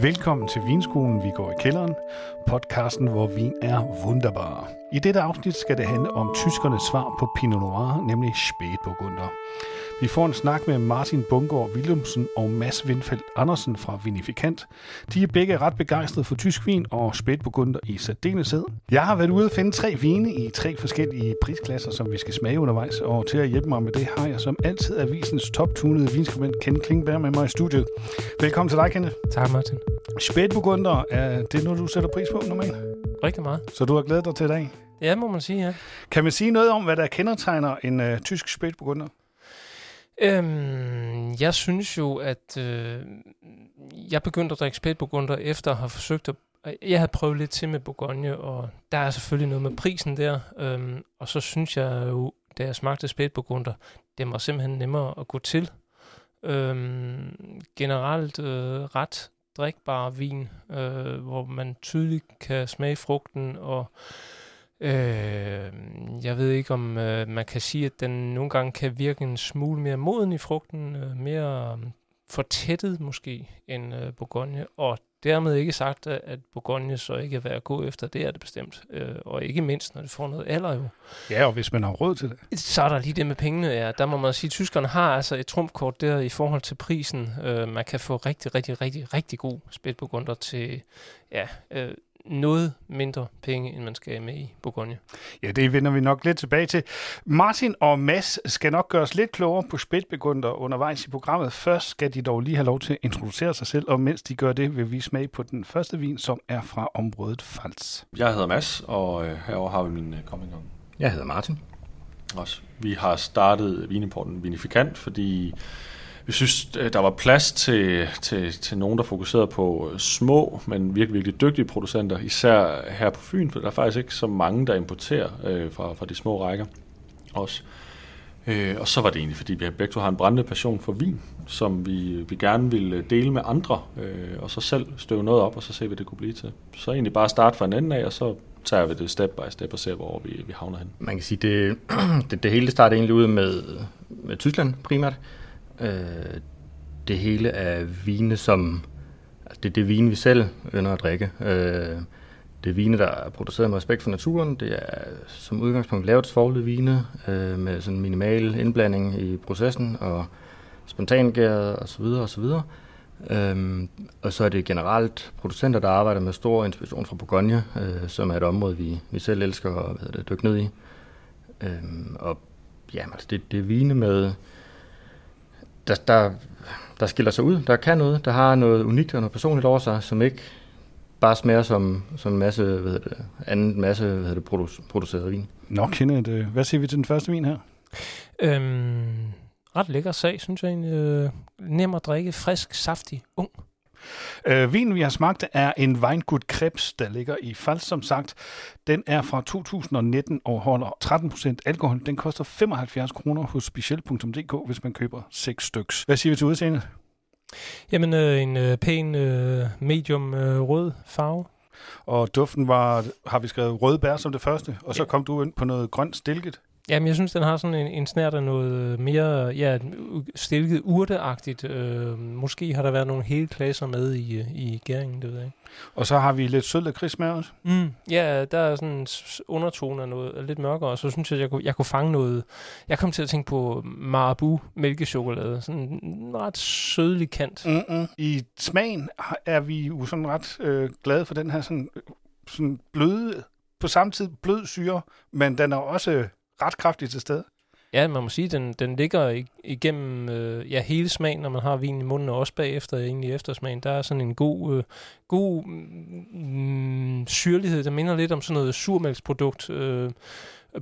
Velkommen til Vinskolen, vi går i kælderen. Podcasten, hvor vin er wunderbar. I dette afsnit skal det handle om tyskernes svar på Pinot Noir, nemlig Spätburgunder. Vi får en snak med Martin Bungård Willumsen og Mads Windfeldt Andersen fra Vinifikant. De er begge ret begejstrede for tysk vin og Spätburgunder i særdeleshed. Jeg har været ude at finde tre vine i tre forskellige prisklasser, som vi skal smage undervejs. Og til at hjælpe mig med det har jeg som altid avisens toptunede vinskribent Ken Klingberg med mig i studiet. Velkommen til dig, Kenneth. Tak, Martin. Spätburgunder, er det noget, du sætter pris på normalt? Rigtig meget. Så du har glædet dig til i dag? Ja, må man sige, ja. Kan man sige noget om, hvad der kendetegner en uh, tysk Spätburgunder? Øhm, jeg synes jo, at øh, jeg begyndte at drikke spætburgunder efter at have forsøgt at... Jeg havde prøvet lidt til med Bourgogne, og der er selvfølgelig noget med prisen der. Øhm, og så synes jeg jo, da jeg smagte spætburgunder, det var simpelthen nemmere at gå til. Øhm, generelt øh, ret drikbar vin, øh, hvor man tydeligt kan smage frugten og Øh, jeg ved ikke, om øh, man kan sige, at den nogle gange kan virke en smule mere moden i frugten, øh, mere øh, fortættet måske end øh, Bourgogne, og dermed ikke sagt, at Bourgogne så ikke er værd at gå efter, det er det bestemt. Øh, og ikke mindst, når det får noget alder jo. Ja, og hvis man har råd til det. Så er der lige det med pengene, ja. Der må man sige, at tyskerne har altså et trumfkort der i forhold til prisen. Øh, man kan få rigtig, rigtig, rigtig, rigtig god spætburgunder til ja, øh, noget mindre penge, end man skal med i Bourgogne. Ja, det vender vi nok lidt tilbage til. Martin og Mads skal nok gøre os lidt klogere på spætbegunder undervejs i programmet. Først skal de dog lige have lov til at introducere sig selv, og mens de gør det, vil vi smage på den første vin, som er fra området Fals. Jeg hedder Mads, og øh, herover har vi min øh, coming on. Jeg hedder Martin. Også. Vi har startet vinimporten Vinifikant, fordi vi synes, øh, der var plads til, til, til nogen, der fokuserede på øh, små, men virkelig, virkelig dygtige producenter, især her på Fyn, for der er faktisk ikke så mange, der importerer øh, fra, fra de små rækker også. Øh, og så var det egentlig, fordi vi begge to har en brændende passion for vin, som vi, vi gerne ville dele med andre, øh, og så selv støve noget op, og så se, hvad det kunne blive til. Så egentlig bare starte fra en ende af, og så tager vi det step by step og ser, hvor vi, vi havner hen. Man kan sige, det, det, det hele startede egentlig ud med, med Tyskland primært, Øh, det hele er vine, som... Altså det er det vine, vi selv ønsker at drikke. Øh, det er vine, der er produceret med respekt for naturen. Det er som udgangspunkt lavet svoglet vine øh, med sådan minimal indblanding i processen og spontangæret og så videre og så videre. Øhm, og så er det generelt producenter, der arbejder med stor inspiration fra Bourgogne, øh, som er et område, vi, vi selv elsker at hvad det, dykke ned i. Øhm, og ja, altså det, det er vine med der, der, der skiller sig ud, der kan noget, der har noget unikt og noget personligt over sig, som ikke bare smager som, som en masse, hvad hedder det, anden masse hvad hedder det, produ- produceret vin. Nå, Kenneth, hvad siger vi til den første vin her? Øhm, ret lækker sag, synes jeg egentlig. Øh, nem at drikke, frisk, saftig, ung. Øh, vinen, vi har smagt, er en Weingut Krebs, der ligger i Fals, som sagt. Den er fra 2019 og holder 13% alkohol. Den koster 75 kroner hos speciel.dk, hvis man køber 6 styks. Hvad siger vi til udseendet? Jamen, øh, en øh, pæn øh, medium øh, rød farve. Og duften var, har vi skrevet røde bær som det første, og så ja. kom du ind på noget grønt stilket. Jamen, jeg synes, den har sådan en, en snært af noget mere ja, stilket urteagtigt. Øh, måske har der været nogle hele klasser med i, i gæringen, det ved jeg ikke. Og så har vi lidt sød lakrids med os. Mm, ja, der er sådan en undertone af noget lidt mørkere, og så synes jeg, jeg kunne, jeg kunne fange noget. Jeg kom til at tænke på Marabu mælkechokolade. Sådan en ret sødlig kant. Mm-mm. I smagen er vi jo sådan ret øh, glade for den her sådan, sådan bløde, på samme tid blød syre, men den er også ret kraftigt til stede. Ja, man må sige, den, den ligger igennem øh, ja, hele smagen, når man har vin i munden, og også bagefter egentlig eftersmagen. Der er sådan en god, øh, god mm, syrlighed, der minder lidt om sådan noget surmælksprodukt øh,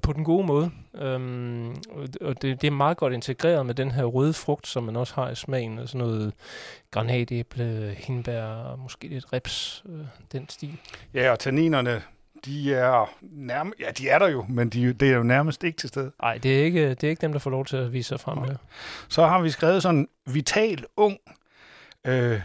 på den gode måde. Um, og det, det er meget godt integreret med den her røde frugt, som man også har i smagen, sådan noget granatæble, hindbær, måske lidt reps, øh, den stil. Ja, og tanninerne de er nærmest, ja, de er der jo, men de, det er jo nærmest ikke til stede. Nej, det er ikke, det er ikke dem, der får lov til at vise sig frem her. Så har vi skrevet sådan, vital, ung, øh,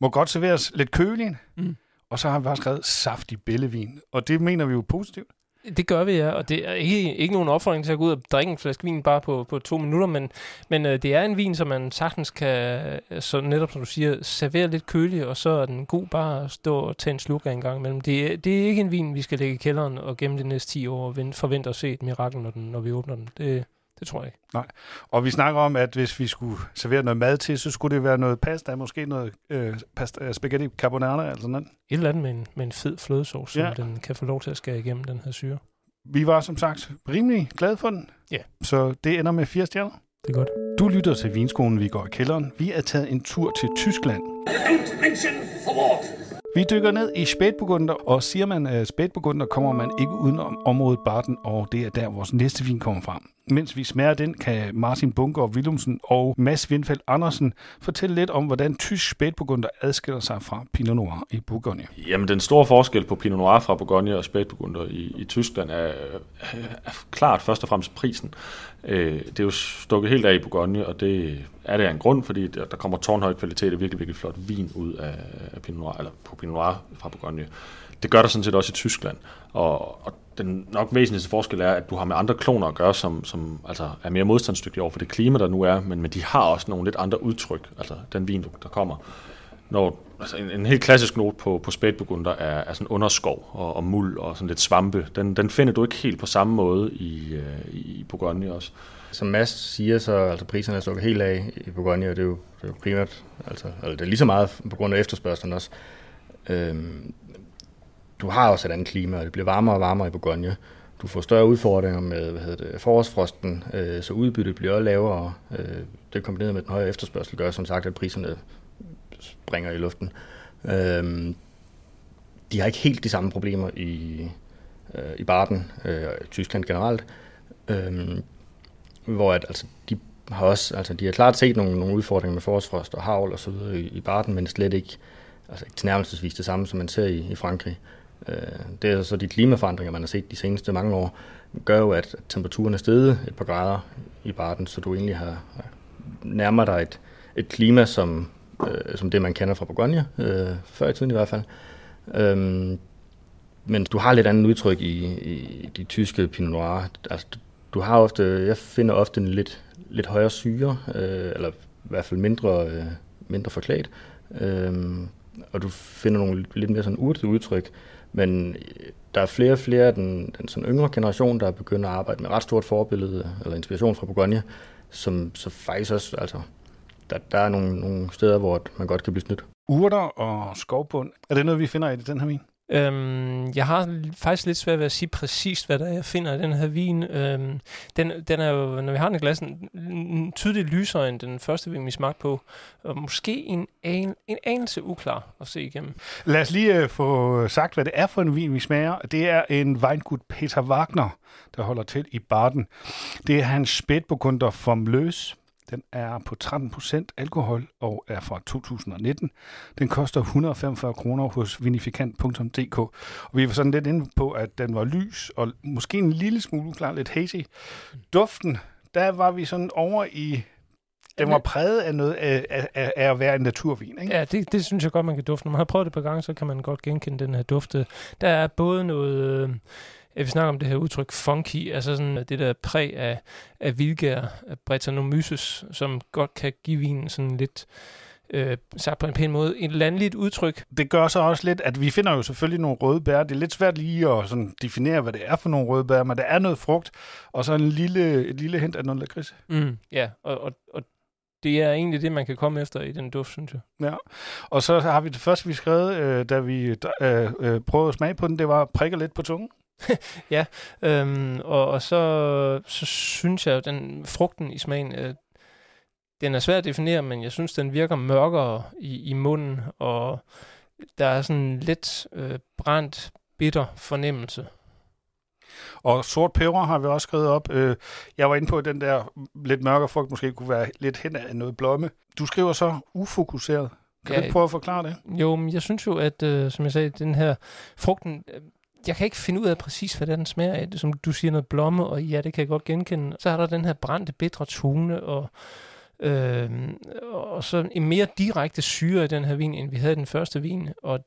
må godt serveres lidt kølig, mm. og så har vi bare skrevet saftig billevin, og det mener vi jo positivt. Det gør vi, ja, og det er ikke, ikke nogen opfordring til at gå ud og drikke en flaske vin bare på, på to minutter, men, men øh, det er en vin, som man sagtens kan, så netop som du siger, servere lidt kølig, og så er den god bare at stå og tage en sluk af en gang imellem. Det, det er ikke en vin, vi skal lægge i kælderen og gemme de næste 10 år og forvente at se et mirakel, når, den, når vi åbner den. Det, det tror jeg ikke. Nej. Og vi snakker om, at hvis vi skulle servere noget mad til, så skulle det være noget pasta, måske noget øh, pasta, spaghetti carbonara eller sådan noget. Et eller andet med en, med en fed flødesauce, ja. som den kan få lov til at skære igennem den her syre. Vi var som sagt rimelig glade for den. Ja. Så det ender med fire stjerner. Det er godt. Du lytter til Vinskolen, vi går i kælderen. Vi er taget en tur til Tyskland. Vi dykker ned i spætburgunder, og siger man uh, spætburgunder, kommer man ikke udenom området Barten, og det er der, vores næste vin kommer fra. Mens vi smager den, kan Martin Bunker Willumsen og Mads Vindfeldt Andersen fortælle lidt om, hvordan tysk spætburgunder adskiller sig fra Pinot Noir i Bourgogne. Jamen, den store forskel på Pinot Noir fra Bourgogne og spætburgunder i, i Tyskland er, er klart først og fremmest prisen. Øh, det er jo stukket helt af i Bourgogne, og det er det af en grund, fordi der, der kommer tårnhøj kvalitet og virkelig, virkelig flot vin ud af, af Pinot Noir, eller på Pinot Noir fra Bourgogne. Det gør der sådan set også i Tyskland, og, og den nok væsentligste forskel er, at du har med andre kloner at gøre, som, som altså er mere modstandsdygtige over for det klima, der nu er, men, men de har også nogle lidt andre udtryk, altså den vin, der kommer. Når, altså en, en helt klassisk note på, på spætbegunder er, er sådan underskov og, og muld og sådan lidt svampe. Den, den finder du ikke helt på samme måde øh, i, i Bourgogne også. Som Mads siger, så altså priserne er stukket helt af i Bourgogne, og det er jo, det er jo primært, altså, altså det er lige så meget på grund af efterspørgselen også. Øhm, du har også et andet klima, og det bliver varmere og varmere i Bourgogne. Du får større udfordringer med hvad hedder det, forårsfrosten, øh, så udbyttet bliver lavere. Øh, det kombineret med den høje efterspørgsel gør som sagt, at priserne springer i luften. Øh, de har ikke helt de samme problemer i, øh, i Baden, øh, Tyskland generelt, øh, hvor at, altså, de har også, altså de har klart set nogle, nogle udfordringer med forårsfrost og havl og så videre i, i Baden, men slet ikke, altså ikke tilnærmelsesvis det samme, som man ser i, i Frankrig. Øh, Øh, det er så de klimaforandringer, man har set de seneste mange år, gør jo, at temperaturen er steget et par grader i Baden, så du egentlig har nærmer dig et, et klima, som, øh, som det, man kender fra Bourgogne, øh, før i tiden i hvert fald. Øhm, men du har lidt andet udtryk i, i de tyske Pinot Noir. Altså, du har ofte, jeg finder ofte en lidt, lidt højere syre, øh, eller i hvert fald mindre, øh, mindre forklædt. Øh, og du finder nogle lidt mere sådan urtede udtryk. Men øh, der er flere og flere af den, den sådan yngre generation, der er begyndt at arbejde med ret stort forbillede eller inspiration fra Bourgogne, som så faktisk også, altså, der, der er nogle, nogle steder, hvor man godt kan blive snydt. Urter og skovbund, er det noget, vi finder i den her min? Øhm, jeg har faktisk lidt svært ved at sige præcist, hvad der er, jeg finder i den her vin. Øhm, den, den er jo, når vi har den i glassen, tydeligt lysere end den første vin, vi smagte på. Og måske en, an, en anelse uklar at se igennem. Lad os lige øh, få sagt, hvad det er for en vin, vi smager. Det er en vingud Peter Wagner, der holder til i Baden. Det er hans spætbegunder vom Løs. Den er på 13% alkohol og er fra 2019. Den koster 145 kroner hos vinifikant.dk. Og vi var sådan lidt inde på, at den var lys og måske en lille smule uklar, lidt hazy. Duften, der var vi sådan over i den var præget af noget af, af, af at være en naturvin, ikke? Ja, det, det synes jeg godt, man kan dufte. Når man har prøvet det på gang, så kan man godt genkende den her dufte. Der er både noget... Øh, vi snakker om det her udtryk funky, altså sådan det der præg af, af vilgær, af Brettanomyces, som godt kan give vinen sådan lidt, øh, sagt på en pæn måde, et landligt udtryk. Det gør så også lidt, at vi finder jo selvfølgelig nogle røde bær. Det er lidt svært lige at sådan definere, hvad det er for nogle røde bær, men der er noget frugt, og så en lille, et lille hint af noget lakrids. Mm, ja, og, og, og det er egentlig det, man kan komme efter i den duft, synes jeg. Ja, og så har vi det første, vi skrev, øh, da vi øh, øh, prøvede at smage på den, det var prikker lidt på tungen. ja, øhm, og, og så, så synes jeg, at den frugten i smagen, øh, den er svær at definere, men jeg synes, den virker mørkere i, i munden, og der er sådan lidt øh, brændt, bitter fornemmelse. Og sort peber har vi også skrevet op. Øh, jeg var inde på, at den der lidt mørkere frugt måske kunne være lidt hen af noget blomme. Du skriver så ufokuseret. Kan ja, du ikke prøve at forklare det? Jo, men jeg synes jo, at øh, som jeg sagde, den her frugten, øh, jeg kan ikke finde ud af præcis, hvad den smager af. Som du siger, noget blomme, og ja, det kan jeg godt genkende. Så er der den her brændte, bitre tone, og, øh, og så en mere direkte syre i den her vin, end vi havde i den første vin. Og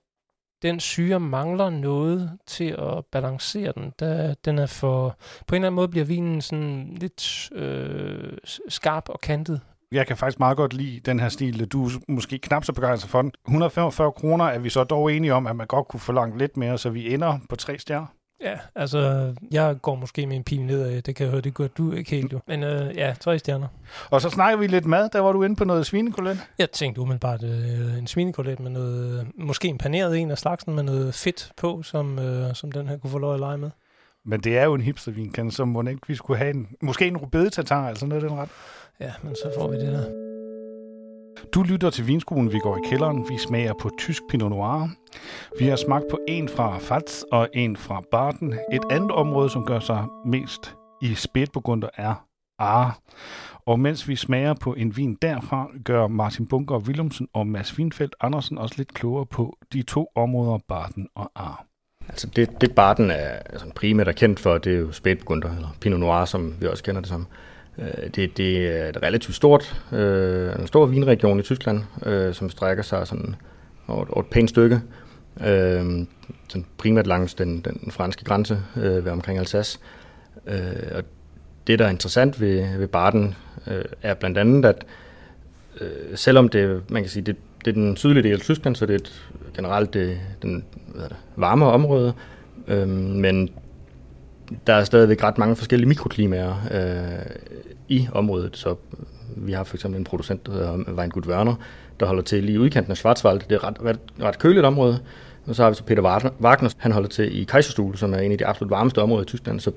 den syre mangler noget til at balancere den. Da den er for, på en eller anden måde bliver vinen sådan lidt øh, skarp og kantet. Jeg kan faktisk meget godt lide den her stil. Du er måske knap så begejstret for den. 145 kroner er vi så dog enige om, at man godt kunne forlange lidt mere, så vi ender på tre stjerner. Ja, altså, jeg går måske med en pil nedad. Det kan jeg høre, det gør du ikke helt jo. Men øh, ja, tre stjerner. Og så snakker vi lidt mad. Der var du inde på noget svinekolet. Jeg tænkte umiddelbart øh, en svinekolet med noget, måske en paneret en af slagsen med noget fedt på, som, øh, som den her kunne få lov at lege med. Men det er jo en hipstervin, kan så må ikke vi skulle have en, måske en rubede altså noget af den ret. Ja, men så får vi det der. Du lytter til vinskolen, vi går i kælderen. Vi smager på tysk Pinot Noir. Vi har smagt på en fra Fats og en fra Barden. Et andet område, som gør sig mest i spætburgunder, er Ar. Og mens vi smager på en vin derfra, gør Martin Bunker Willumsen og Mads Winfeldt Andersen også lidt klogere på de to områder, Barden og Ar. Altså det, det Barden er altså primært er kendt for, det er jo spætburgunder, eller Pinot Noir, som vi også kender det som. Øh, det, det er et relativt stort, øh, en stor vinregion i Tyskland, øh, som strækker sig sådan over, over et pænt stykke. Øh, sådan primært langs den, den franske grænse øh, ved omkring Alsace. Øh, og det, der er interessant ved, ved Baden, øh, er blandt andet, at øh, selvom det, man kan sige, det, det er den sydlige del af Tyskland, så det er et, generelt det, den hvad er det, varmere område, øh, men der er stadigvæk ret mange forskellige mikroklimaer øh, i området. Så vi har for eksempel en producent, der hedder Weingut Werner, der holder til lige udkanten af Schwarzwald. Det er et ret, ret, ret køligt område. Og så har vi så Peter Wagner, han holder til i Kaiserstuhl, som er en af de absolut varmeste områder i Tyskland. Så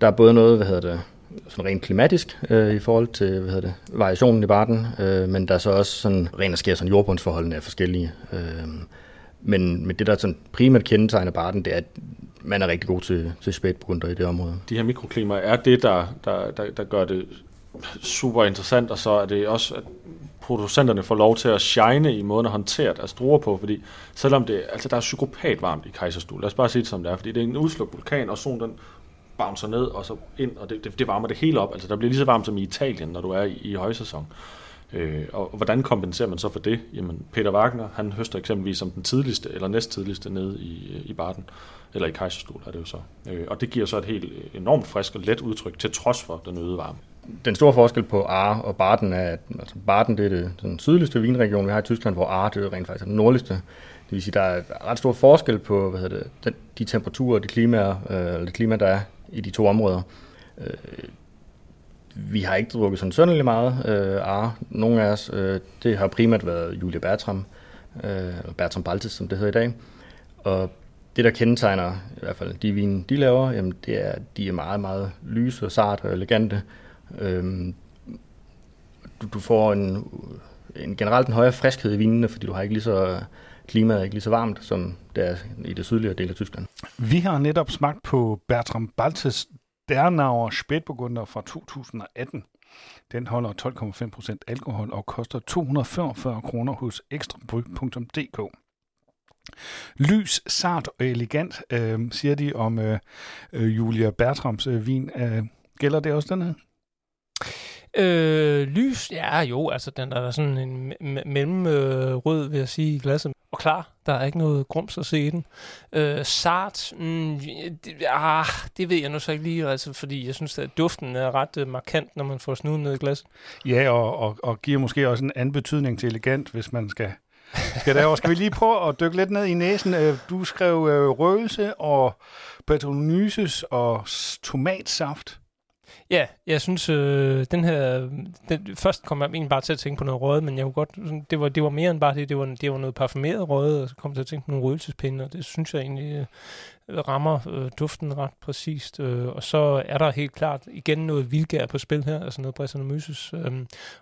der er både noget, hvad hedder det, sådan rent klimatisk øh, i forhold til hvad hedder det, variationen i barten, øh, men der er så også sådan rent og sker sådan jordbundsforholdene er forskellige. Øh, men, men det, der sådan primært kendetegner barten, det er, at man er rigtig god til, til spætburgunder i det område. De her mikroklimaer er det, der, der, der, der gør det super interessant, og så er det også, at producenterne får lov til at shine i måden at håndtere deres druer på, fordi selvom det, altså der er psykopat varmt i Kejserstue, lad os bare sige det som det er, fordi det er en udslukt vulkan, og solen den bouncer ned og så ind, og det, det, det varmer det hele op. Altså der bliver lige så varmt som i Italien, når du er i, i højsæson. Øh, og, og hvordan kompenserer man så for det? Jamen, Peter Wagner, han høster eksempelvis som den tidligste, eller næsttidligste nede i, øh, i Barden, eller i Kejserstol er det jo så. Øh, og det giver så et helt øh, enormt frisk og let udtryk, til trods for den øgede varme. Den store forskel på Ar og Barden er, at altså Barden det er det, den sydligste vinregion, vi har i Tyskland, hvor Ar det er rent faktisk den nordligste. Det vil sige, der er ret stor forskel på hvad hedder det, den, de temperaturer, det klima øh, det klima, der er i de to områder. Øh, vi har ikke drukket sådan sønderlig meget øh, ar. Nogle af os, øh, det har primært været Julia Bertram, øh, Bertram Baltes, som det hedder i dag. Og det, der kendetegner i hvert fald de vine, de laver, jamen, det er, at de er meget, meget lyse og sarte og elegante. Øhm, du, du får en, en generelt en højere friskhed i vinene, fordi du har ikke lige så klimaet er ikke lige så varmt, som det er i det sydlige del af Tyskland. Vi har netop smagt på Bertram Baltes Bernauer Spätburgunder fra 2018. Den holder 12,5% alkohol og koster 245 kroner hos ekstrabryg.dk. Lys, sart og elegant, øh, siger de om øh, øh Julia Bertrams øh, vin. Øh, gælder det også den her? Øh, lys, ja jo, altså den er sådan en mellemrød, øh, vil jeg sige, i glasset. Og klar, der er ikke noget grums at se i den. Øh, sart, mm, det, ah, det ved jeg nu så ikke lige, altså, fordi jeg synes, at duften er ret uh, markant, når man får snuden ned i glasset. Ja, og, og, og giver måske også en anden betydning til elegant, hvis man skal skal, derovre. skal vi lige prøve at dykke lidt ned i næsen? Øh, du skrev øh, røgelse og patronyses og tomatsaft. Ja, jeg synes, øh, den her... Den, først kom jeg egentlig bare til at tænke på noget røde, men jeg kunne godt... Det var, det var mere end bare det. Det var, det var noget parfumeret røde, og så kom jeg til at tænke på nogle røgelsespinde, og det synes jeg egentlig øh, rammer øh, duften ret præcist. Øh, og så er der helt klart igen noget vildgær på spil her, altså noget Bresanomyces. Øh,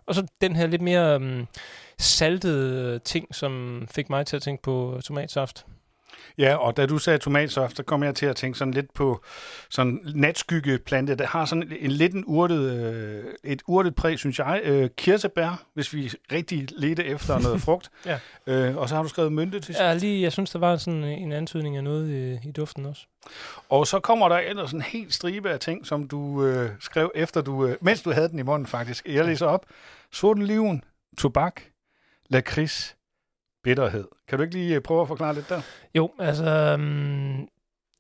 og så den her lidt mere øh, saltede ting, som fik mig til at tænke på tomatsaft. Ja, og da du sagde tomatsaft, så kom jeg til at tænke sådan lidt på sådan natskyggeplante, der har sådan en lidt en urtet, øh, et urtet præg, synes jeg. Øh, kirsebær, hvis vi rigtig ledte efter noget frugt. ja. øh, og så har du skrevet mynte til Ja, lige, jeg synes, der var sådan en antydning af noget i, i duften også. Og så kommer der ellers en helt stribe af ting, som du øh, skrev efter du, øh, mens du havde den i munden faktisk. Jeg læser op. Sorten liven, tobak, lakrids, bitterhed. Kan du ikke lige øh, prøve at forklare lidt der? Jo, altså, um,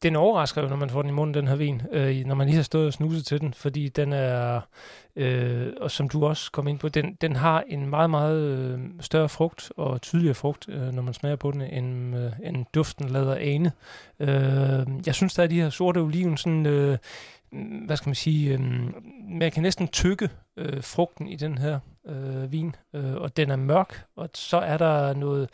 den overrasker jo, når man får den i munden, den her vin, øh, når man lige har stået og snuset til den, fordi den er, øh, og som du også kom ind på, den, den har en meget, meget øh, større frugt og tydeligere frugt, øh, når man smager på den, end, øh, end duften lader ane. Øh, jeg synes, der er de her sorte oliven sådan... Øh, Mm, hvad skal man sige, øh, man kan næsten tykke øh, frugten i den her øh, vin, øh, og den er mørk, og så er der noget,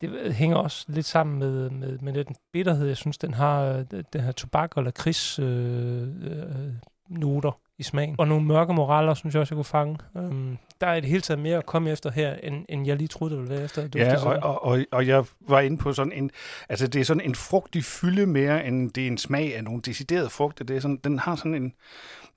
det hænger også lidt sammen med, med, med den bitterhed, jeg synes, den har, øh, den her tobak- eller kris øh, øh, øh, noter i smagen. Og nogle mørke moraler, synes jeg også, jeg kunne fange. Um, der er det hele taget mere at komme efter her, end, end jeg lige troede, det ville være efter. Ja, og, og, og, og jeg var inde på sådan en, altså det er sådan en frugtig fylde mere, end det er en smag af nogle deciderede frugter. Det er sådan, den har sådan en,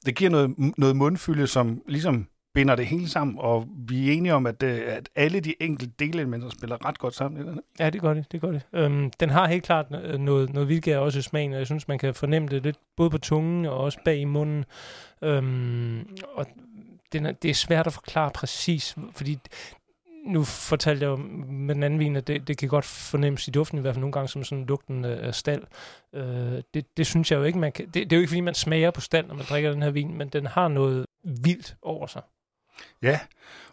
det giver noget, noget mundfylde, som ligesom binder det hele sammen, og vi er enige om, at, øh, at alle de enkelte delelementer spiller ret godt sammen. Ja, det gør det. det, gør det. Øhm, den har helt klart øh, noget, noget vildgær også i smagen, og jeg synes, man kan fornemme det lidt både på tungen og også bag i munden. Øhm, og den er, det er svært at forklare præcis, fordi nu fortalte jeg jo med den anden vin, at det, det kan godt fornemmes i duften, i hvert fald nogle gange som sådan lugten af stald. Øh, det, det synes jeg jo ikke, man kan... Det, det er jo ikke, fordi man smager på stald, når man drikker den her vin, men den har noget vildt over sig. Ja,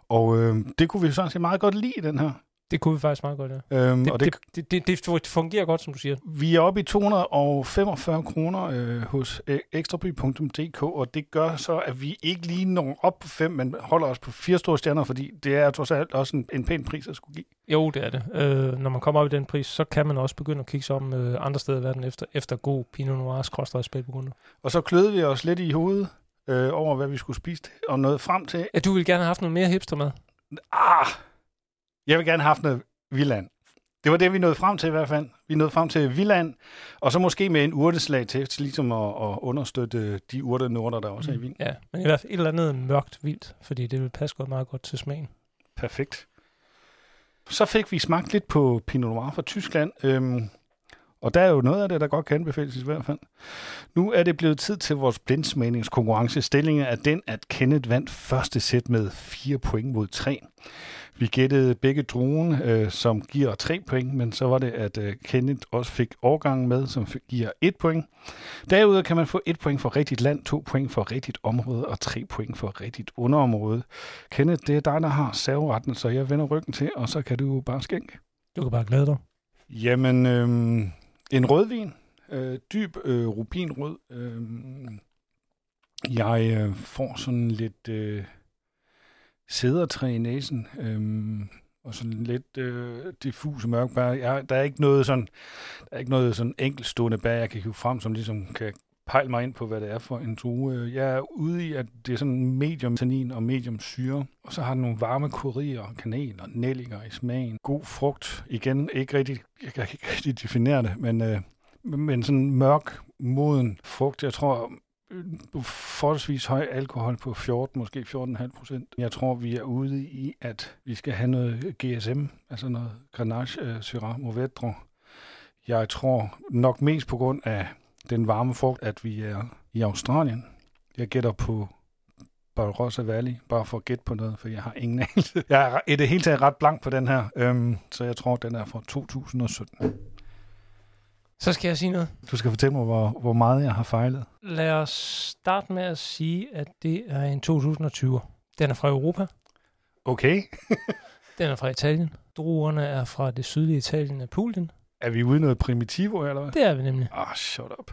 og øh, det kunne vi sådan set meget godt lide, den her. Det kunne vi faktisk meget godt, ja. Øhm, det, og det, det, det, det fungerer godt, som du siger. Vi er oppe i 245 kroner øh, hos øh, ekstraby.dk, og det gør så, at vi ikke lige når op på 5, men holder os på fire store stjerner, fordi det er trods alt også en, en pæn pris at skulle give. Jo, det er det. Øh, når man kommer op i den pris, så kan man også begynde at kigge sig om øh, andre steder i verden efter, efter god Pinot Noir skråstrej spilbegynder. Og så kløede vi os lidt i hovedet øh, over, hvad vi skulle spise og noget frem til... Ja, du ville gerne have haft noget mere hipster med. Ah! Jeg vil gerne have haft noget Villand. Det var det, vi nåede frem til i hvert fald. Vi nåede frem til Villand, og så måske med en urteslag til, til ligesom at, at understøtte de urtenorter, der også er i vin. Ja, men i hvert fald et eller andet mørkt vildt, fordi det vil passe godt meget godt til smagen. Perfekt. Så fik vi smagt lidt på Pinot Noir fra Tyskland. Øhm, og der er jo noget af det, der godt kan anbefales i hvert fald. Nu er det blevet tid til vores blindsmagningskonkurrence. Stillingen er den, at Kenneth vandt første sæt med 4 point mod 3. Vi gættede begge druen, øh, som giver 3 point, men så var det, at øh, Kenneth også fik årgangen med, som giver 1 point. Derudover kan man få 1 point for rigtigt land, 2 point for rigtigt område og 3 point for rigtigt underområde. Kenneth, det er dig, der har serveretten, så jeg vender ryggen til, og så kan du bare skænke. Du kan bare glæde dig. Jamen, øh, en rødvin, øh, dyb øh, rubinrød. Øh, jeg øh, får sådan lidt øh, sædertræ i næsen, øh, og sådan lidt øh, diffus mørk bær. Jeg, der er ikke noget sådan, der er ikke noget sådan enkeltstående bær, jeg kan hive frem, som ligesom kan pejle mig ind på, hvad det er for en drue. Jeg er ude i, at det er sådan medium tannin og medium syre. Og så har den nogle varme kurier, kanel og nelliker i smagen. God frugt. Igen, ikke rigtig, jeg kan ikke rigtig definere det, men, øh, men sådan mørk, moden frugt. Jeg tror, øh, forholdsvis høj alkohol på 14, måske 14,5 procent. Jeg tror, vi er ude i, at vi skal have noget GSM, altså noget Grenache uh, Syrah Mourvedre. Jeg tror nok mest på grund af den varme frugt, at vi er i Australien. Jeg gætter på Barossa Valley, bare for at gætte på noget, for jeg har ingen anelse. Jeg er i det hele taget ret blank på den her, øhm, så jeg tror, den er fra 2017. Så skal jeg sige noget. Du skal fortælle mig, hvor, hvor meget jeg har fejlet. Lad os starte med at sige, at det er en 2020. Den er fra Europa. Okay. den er fra Italien. Druerne er fra det sydlige Italien af Pulien. Er vi ude i noget primitivo, eller hvad? Det er vi nemlig. Ah, shut up.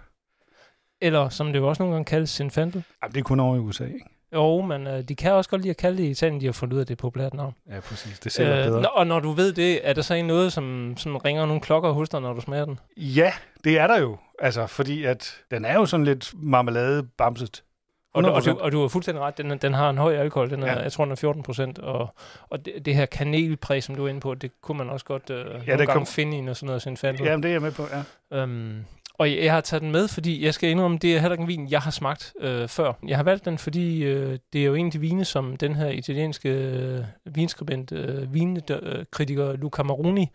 Eller som det jo også nogle gange kaldes, Sinfandel. Jamen, det er kun over i USA, ikke? Jo, men øh, de kan også godt lide at kalde det i Italien, de har fundet ud af, det er populært navn. Ja, præcis. Det ser øh, bedre. Og når du ved det, er der så en noget, som, som ringer nogle klokker hos dig, når du smager den? Ja, det er der jo. Altså, fordi at den er jo sådan lidt marmelade bamset. Og, og, du, og du har fuldstændig ret, den, den har en høj alkohol, den er, ja. jeg tror, den er 14 procent, og, og det, det her kanelpræg, som du er inde på, det kunne man også godt øh, ja, nogle gange kom... finde i noget sådan noget sin Jamen, det er jeg med på, ja. Øhm, og jeg, jeg har taget den med, fordi jeg skal indrømme, det er heller ikke en vin, jeg har smagt øh, før. Jeg har valgt den, fordi øh, det er jo en af de vine, som den her italienske øh, vinskribent, øh, vinkritiker Luca Maroni,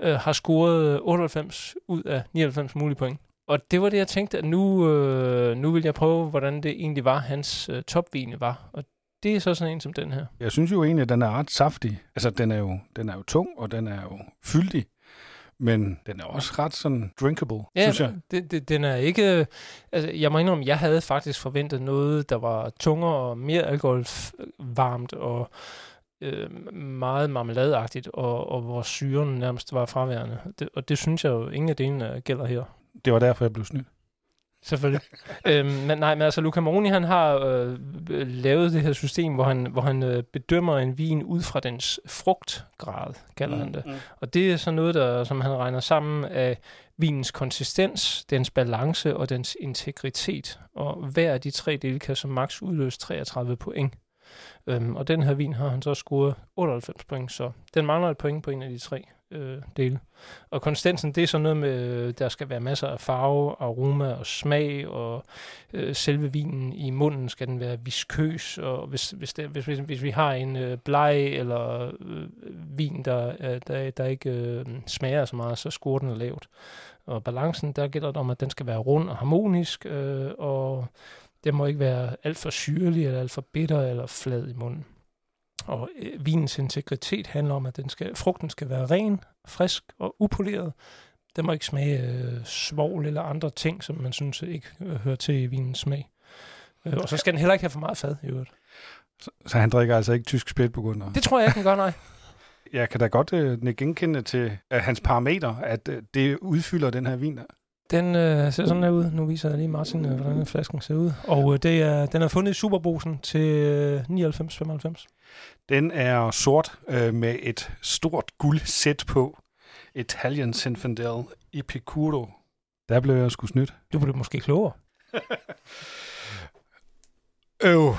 øh, har scoret 98 ud af 99 mulige point. Og det var det, jeg tænkte, at nu, øh, nu vil jeg prøve, hvordan det egentlig var, hans øh, topvine var. Og det er så sådan en som den her. Jeg synes jo egentlig, at den er ret saftig. Altså, den er jo, den er jo tung, og den er jo fyldig. Men den er også ret sådan drinkable, Ja, synes jeg. det, det, den er ikke... Altså, jeg må indrømme, jeg havde faktisk forventet noget, der var tungere og mere alkoholvarmt og øh, meget marmeladeagtigt, og, og hvor syren nærmest var fraværende. Det, og det synes jeg jo, ingen af delene gælder her. Det var derfor, jeg blev snydt. Selvfølgelig. øhm, men nej, men altså Luca Moroni, han har øh, lavet det her system, hvor han, hvor han øh, bedømmer en vin ud fra dens frugtgrad, kalder mm, han det. Mm. Og det er så noget, der, som han regner sammen af vinens konsistens, dens balance og dens integritet. Og hver af de tre dele kan som maks udløse 33 point. Øhm, og den her vin har han så scoret 98 point, så den mangler et point på en af de tre øh, dele. Og konsistensen, det er sådan noget med, øh, der skal være masser af farve, aroma og smag, og øh, selve vinen i munden skal den være viskøs, og hvis, hvis, det, hvis, hvis, hvis vi har en øh, bleg eller øh, vin, der, øh, der, der ikke øh, smager så meget, så scorer den lavt. Og balancen, der gælder det om, at den skal være rund og harmonisk, øh, og det må ikke være alt for syrlig, eller alt for bitter, eller flad i munden. Og øh, vinens integritet handler om, at den skal, frugten skal være ren, frisk og upoleret. Den må ikke smage øh, svovl eller andre ting, som man synes ikke øh, hører til i vinens smag. Øh, og så skal den heller ikke have for meget fad i øvrigt. Så, så han drikker altså ikke tysk spætbegunder? Det tror jeg ikke, den gør, nej. Jeg kan da godt øh, genkende til at hans parameter, at øh, det udfylder den her vin der. Den øh, ser sådan her ud. Nu viser jeg lige Martin, øh, hvordan flasken ser ud. Og øh, det er, den er fundet i Superbrusen til øh, 99,95. Den er sort øh, med et stort guldsæt på. Italian Zinfandel Epicuro. Der blev jeg sgu snydt. Du blev måske klogere. Øv.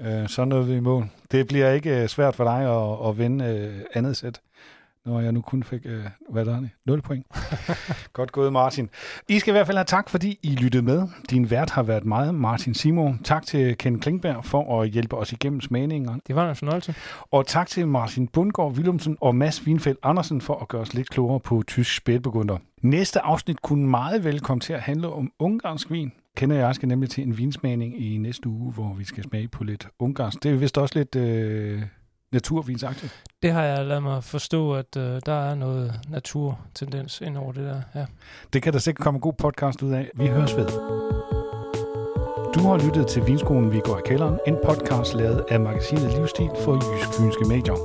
Øh, så nåede vi i mål. Det bliver ikke øh, svært for dig at, at vinde øh, andet sæt når jeg nu kun fik, øh, hvad der er det, 0 point. Godt gået, Martin. I skal i hvert fald have tak, fordi I lyttede med. Din vært har været meget, Martin Simon. Tak til Ken Klingberg for at hjælpe os igennem smagninger. Det var en fornøjelse. Og tak til Martin Bundgaard Willumsen og Mads Wienfeldt Andersen for at gøre os lidt klogere på tysk spætbegunder. Næste afsnit kunne meget vel komme til at handle om ungarsk vin. Kender jeg skal nemlig til en vinsmagning i næste uge, hvor vi skal smage på lidt ungarsk. Det er vist også lidt... Øh naturvinsagtigt. Det har jeg ladet mig forstå, at øh, der er noget naturtendens ind over det der. Ja. Det kan der sikkert komme en god podcast ud af. Vi høres ved. Du har lyttet til Vinskolen Vi går i kælderen, en podcast lavet af magasinet Livsstil for Jysk Fynske Medier.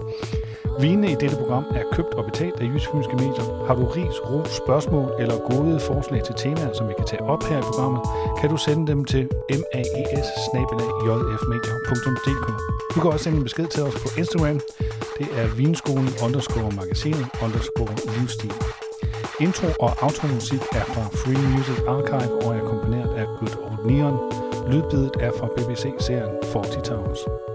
Vinene i dette program er købt og betalt af Jysk Fynske Medier. Har du ris, ro, spørgsmål eller gode forslag til temaer, som vi kan tage op her i programmet, kan du sende dem til maes Du kan også sende en besked til os på Instagram. Det er vinskolen underscore magasinet underscore livsstil. Intro og automusik er fra Free Music Archive og er komponeret af Good Old Neon. Lydbidet er fra BBC-serien 40 Towers.